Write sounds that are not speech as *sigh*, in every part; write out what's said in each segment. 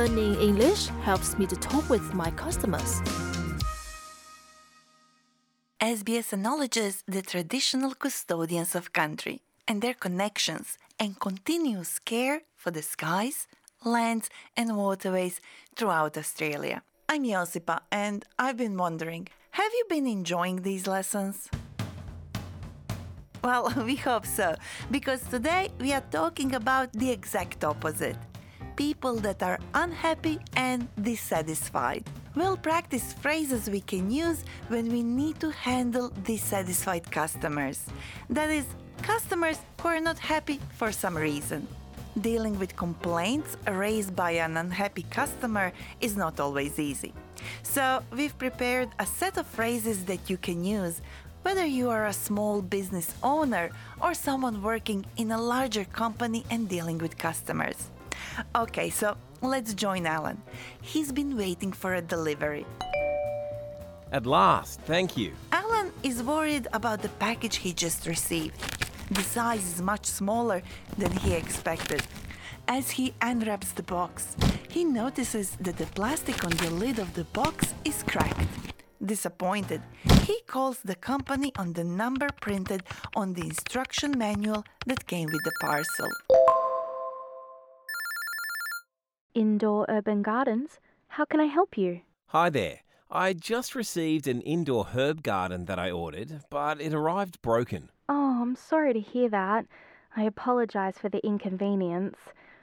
Learning English helps me to talk with my customers. SBS acknowledges the traditional custodians of country and their connections and continuous care for the skies, lands, and waterways throughout Australia. I'm Josipa, and I've been wondering have you been enjoying these lessons? Well, *laughs* we hope so, because today we are talking about the exact opposite people that are unhappy and dissatisfied. We'll practice phrases we can use when we need to handle dissatisfied customers. That is, customers who are not happy for some reason. Dealing with complaints raised by an unhappy customer is not always easy. So, we've prepared a set of phrases that you can use whether you are a small business owner or someone working in a larger company and dealing with customers. Okay, so let's join Alan. He's been waiting for a delivery. At last, thank you. Alan is worried about the package he just received. The size is much smaller than he expected. As he unwraps the box, he notices that the plastic on the lid of the box is cracked. Disappointed, he calls the company on the number printed on the instruction manual that came with the parcel. Indoor Urban Gardens. How can I help you? Hi there. I just received an indoor herb garden that I ordered, but it arrived broken. Oh, I'm sorry to hear that. I apologize for the inconvenience.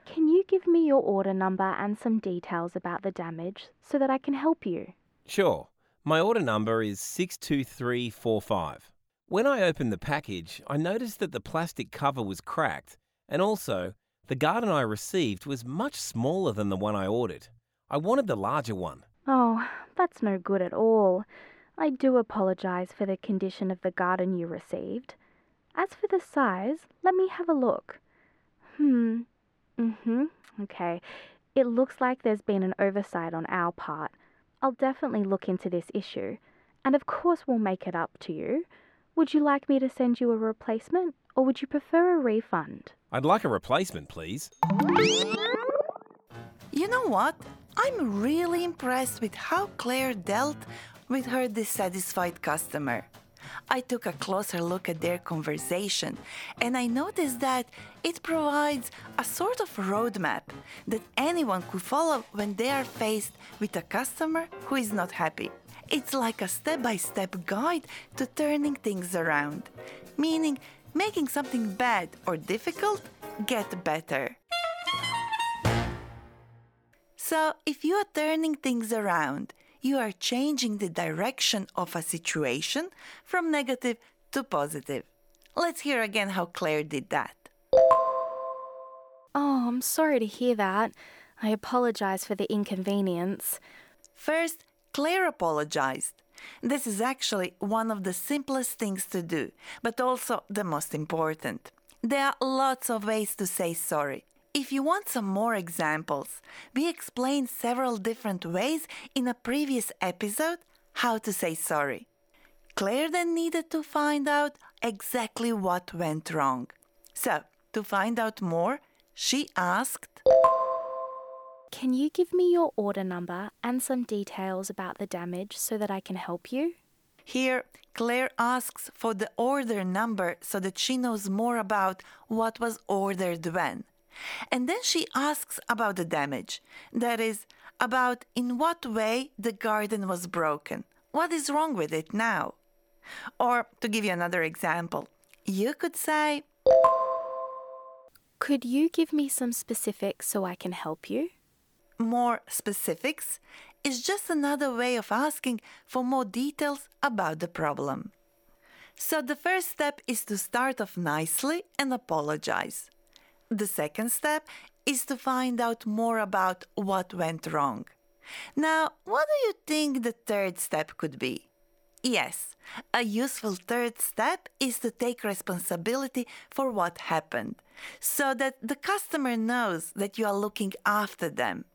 Can you give me your order number and some details about the damage so that I can help you? Sure. My order number is 62345. When I opened the package, I noticed that the plastic cover was cracked, and also, the garden I received was much smaller than the one I ordered. I wanted the larger one. Oh, that's no good at all. I do apologize for the condition of the garden you received. As for the size, let me have a look. Hmm. Mm-hmm. Okay. It looks like there's been an oversight on our part. I'll definitely look into this issue. And of course, we'll make it up to you. Would you like me to send you a replacement or would you prefer a refund? I'd like a replacement, please. You know what? I'm really impressed with how Claire dealt with her dissatisfied customer. I took a closer look at their conversation and I noticed that it provides a sort of roadmap that anyone could follow when they are faced with a customer who is not happy. It's like a step by step guide to turning things around, meaning making something bad or difficult get better. So, if you are turning things around, you are changing the direction of a situation from negative to positive. Let's hear again how Claire did that. Oh, I'm sorry to hear that. I apologize for the inconvenience. First, Claire apologized. This is actually one of the simplest things to do, but also the most important. There are lots of ways to say sorry. If you want some more examples, we explained several different ways in a previous episode how to say sorry. Claire then needed to find out exactly what went wrong. So, to find out more, she asked, Can you give me your order number and some details about the damage so that I can help you? Here, Claire asks for the order number so that she knows more about what was ordered when. And then she asks about the damage. That is, about in what way the garden was broken. What is wrong with it now? Or, to give you another example, you could say, Could you give me some specifics so I can help you? More specifics is just another way of asking for more details about the problem. So, the first step is to start off nicely and apologize. The second step is to find out more about what went wrong. Now, what do you think the third step could be? Yes, a useful third step is to take responsibility for what happened so that the customer knows that you are looking after them.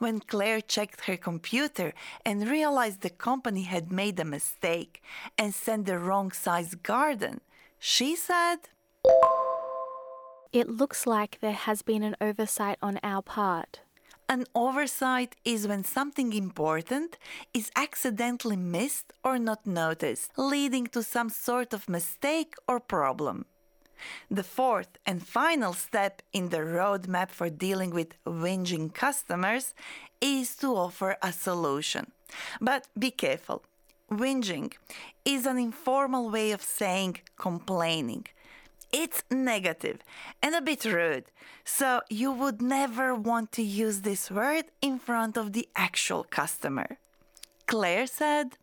When Claire checked her computer and realized the company had made a mistake and sent the wrong size garden, she said, It looks like there has been an oversight on our part. An oversight is when something important is accidentally missed or not noticed, leading to some sort of mistake or problem. The fourth and final step in the roadmap for dealing with whinging customers is to offer a solution. But be careful. Whinging is an informal way of saying complaining. It's negative and a bit rude, so you would never want to use this word in front of the actual customer. Claire said,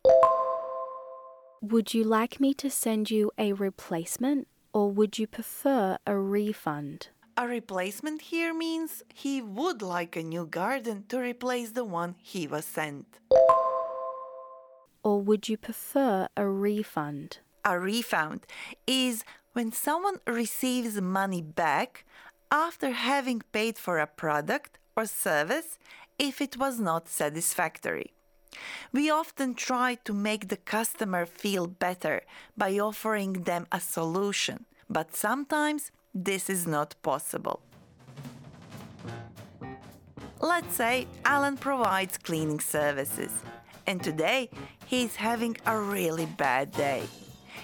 Would you like me to send you a replacement or would you prefer a refund? A replacement here means he would like a new garden to replace the one he was sent. Or would you prefer a refund? A refund is when someone receives money back after having paid for a product or service if it was not satisfactory. We often try to make the customer feel better by offering them a solution, but sometimes this is not possible. Let's say Alan provides cleaning services, and today he's having a really bad day.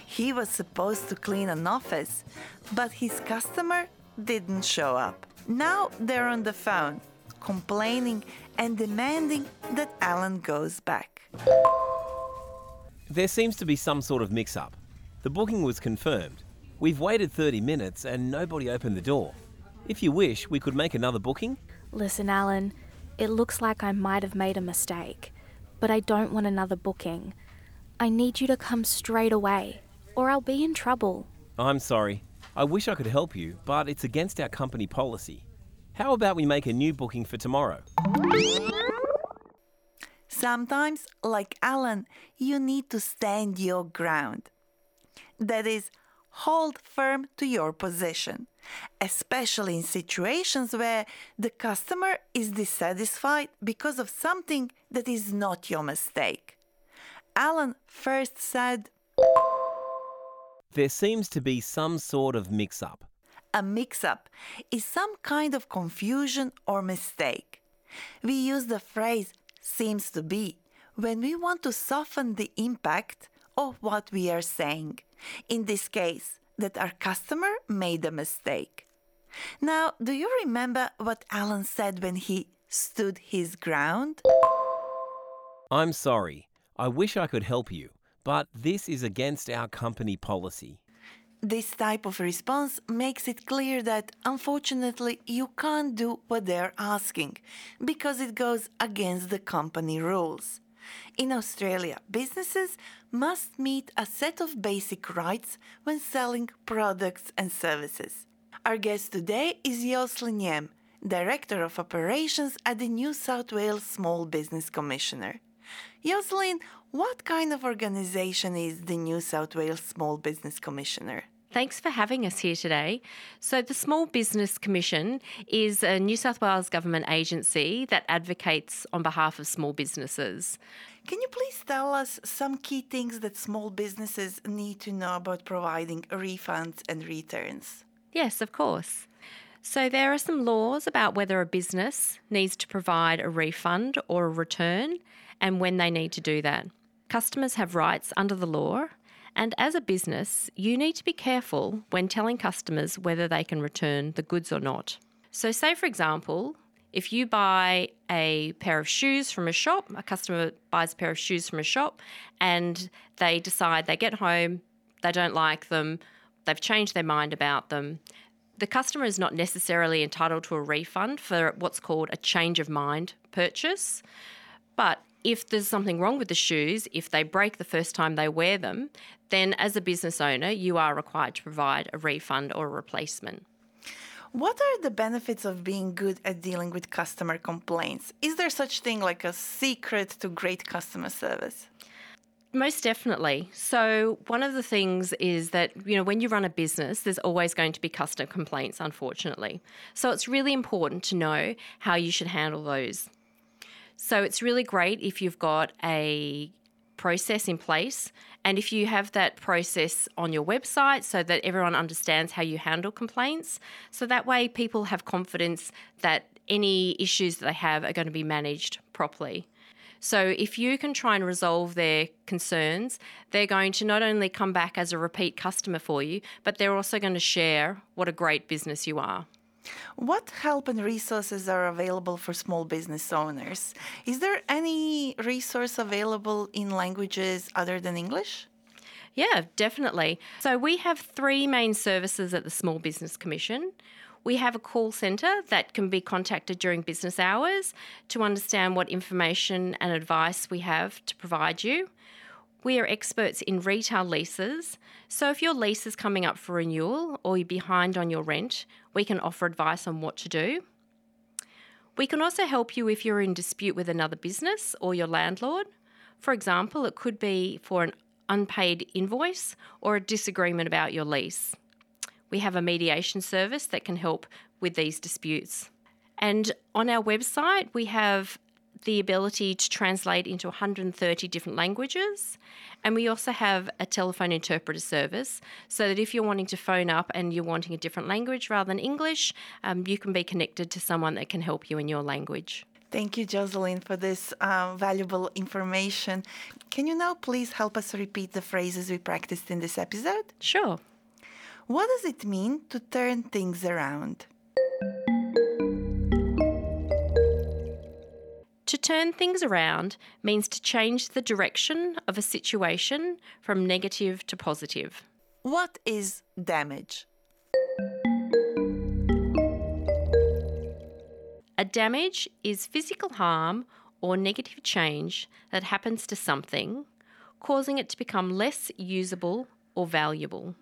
He was supposed to clean an office, but his customer didn't show up. Now they're on the phone, complaining and demanding that Alan goes back. There seems to be some sort of mix up. The booking was confirmed. We've waited 30 minutes and nobody opened the door. If you wish, we could make another booking. Listen, Alan, it looks like I might have made a mistake, but I don't want another booking. I need you to come straight away, or I'll be in trouble. I'm sorry. I wish I could help you, but it's against our company policy. How about we make a new booking for tomorrow? Sometimes, like Alan, you need to stand your ground. That is, hold firm to your position, especially in situations where the customer is dissatisfied because of something that is not your mistake. Alan first said, There seems to be some sort of mix up. A mix up is some kind of confusion or mistake. We use the phrase seems to be when we want to soften the impact of what we are saying. In this case, that our customer made a mistake. Now, do you remember what Alan said when he stood his ground? I'm sorry. I wish I could help you, but this is against our company policy. This type of response makes it clear that unfortunately you can't do what they're asking because it goes against the company rules. In Australia, businesses must meet a set of basic rights when selling products and services. Our guest today is Jocelyn Yem, Director of Operations at the New South Wales Small Business Commissioner. Jocelyn, what kind of organization is the New South Wales Small Business Commissioner? Thanks for having us here today. So, the Small Business Commission is a New South Wales government agency that advocates on behalf of small businesses. Can you please tell us some key things that small businesses need to know about providing refunds and returns? Yes, of course. So, there are some laws about whether a business needs to provide a refund or a return and when they need to do that. Customers have rights under the law, and as a business, you need to be careful when telling customers whether they can return the goods or not. So, say for example, if you buy a pair of shoes from a shop, a customer buys a pair of shoes from a shop, and they decide they get home, they don't like them, they've changed their mind about them. The customer is not necessarily entitled to a refund for what's called a change of mind purchase. But if there's something wrong with the shoes, if they break the first time they wear them, then as a business owner, you are required to provide a refund or a replacement. What are the benefits of being good at dealing with customer complaints? Is there such thing like a secret to great customer service? Most definitely. So, one of the things is that, you know, when you run a business, there's always going to be customer complaints, unfortunately. So, it's really important to know how you should handle those. So, it's really great if you've got a process in place and if you have that process on your website so that everyone understands how you handle complaints, so that way people have confidence that any issues that they have are going to be managed properly. So if you can try and resolve their concerns, they're going to not only come back as a repeat customer for you, but they're also going to share what a great business you are. What help and resources are available for small business owners? Is there any resource available in languages other than English? Yeah, definitely. So we have three main services at the Small Business Commission. We have a call centre that can be contacted during business hours to understand what information and advice we have to provide you. We are experts in retail leases, so if your lease is coming up for renewal or you're behind on your rent, we can offer advice on what to do. We can also help you if you're in dispute with another business or your landlord. For example, it could be for an unpaid invoice or a disagreement about your lease. We have a mediation service that can help with these disputes. And on our website, we have the ability to translate into 130 different languages. And we also have a telephone interpreter service so that if you're wanting to phone up and you're wanting a different language rather than English, um, you can be connected to someone that can help you in your language. Thank you, Jocelyn, for this uh, valuable information. Can you now please help us repeat the phrases we practiced in this episode? Sure. What does it mean to turn things around? To turn things around means to change the direction of a situation from negative to positive. What is damage? A damage is physical harm or negative change that happens to something, causing it to become less usable or valuable.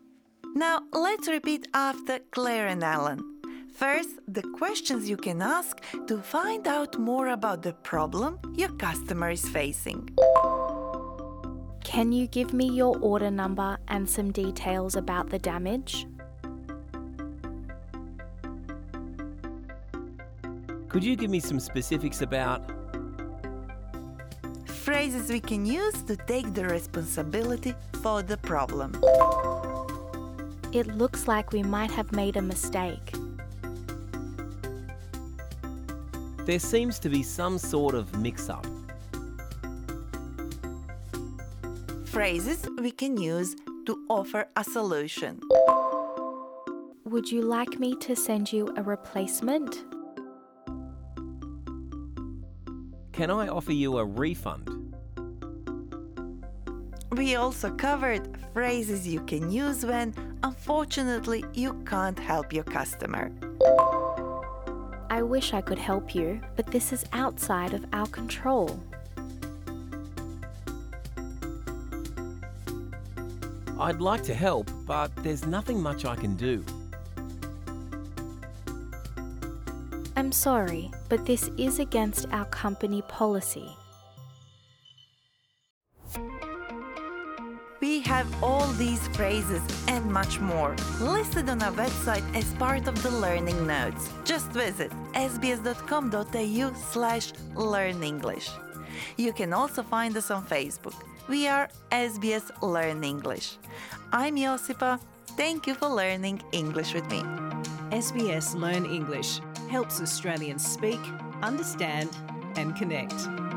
Now let's repeat after Claire and Alan. First, the questions you can ask to find out more about the problem your customer is facing. Can you give me your order number and some details about the damage? Could you give me some specifics about Phrases we can use to take the responsibility for the problem. It looks like we might have made a mistake. There seems to be some sort of mix up? Phrases we can use to offer a solution. Would you like me to send you a replacement? Can I offer you a refund? We also covered phrases you can use when, unfortunately, you can't help your customer. I wish I could help you, but this is outside of our control. I'd like to help, but there's nothing much I can do. I'm sorry, but this is against our company policy. Have all these phrases and much more listed on our website as part of the learning notes. Just visit sbs.com.au slash learn English. You can also find us on Facebook. We are SBS Learn English. I'm Josipa. Thank you for learning English with me. SBS Learn English helps Australians speak, understand, and connect.